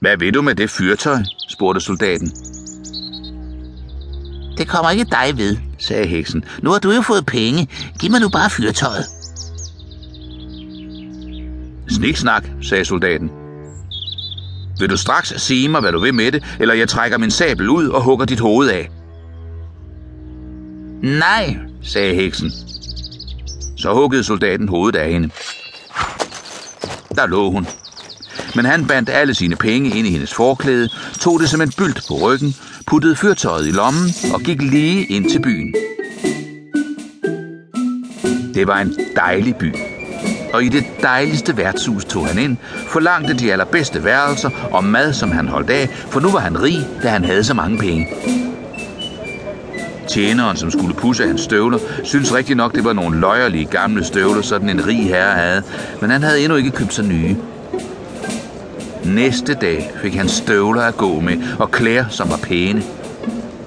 Hvad vil du med det fyrtøj? spurgte soldaten. Det kommer ikke dig ved, sagde heksen. Nu har du jo fået penge. Giv mig nu bare fyrtøjet. Sniksnak, sagde soldaten. Vil du straks sige mig, hvad du vil med det, eller jeg trækker min sabel ud og hugger dit hoved af? Nej, sagde heksen. Så huggede soldaten hovedet af hende. Der lå hun. Men han bandt alle sine penge ind i hendes forklæde, tog det som en bylt på ryggen, puttede fyrtøjet i lommen og gik lige ind til byen. Det var en dejlig by, og i det dejligste værtshus tog han ind, forlangte de allerbedste værelser og mad, som han holdt af, for nu var han rig, da han havde så mange penge. Tjeneren, som skulle pusse hans støvler, synes rigtig nok, det var nogle løjerlige gamle støvler, sådan en rig herre havde, men han havde endnu ikke købt sig nye. Næste dag fik han støvler at gå med og klæder, som var pæne.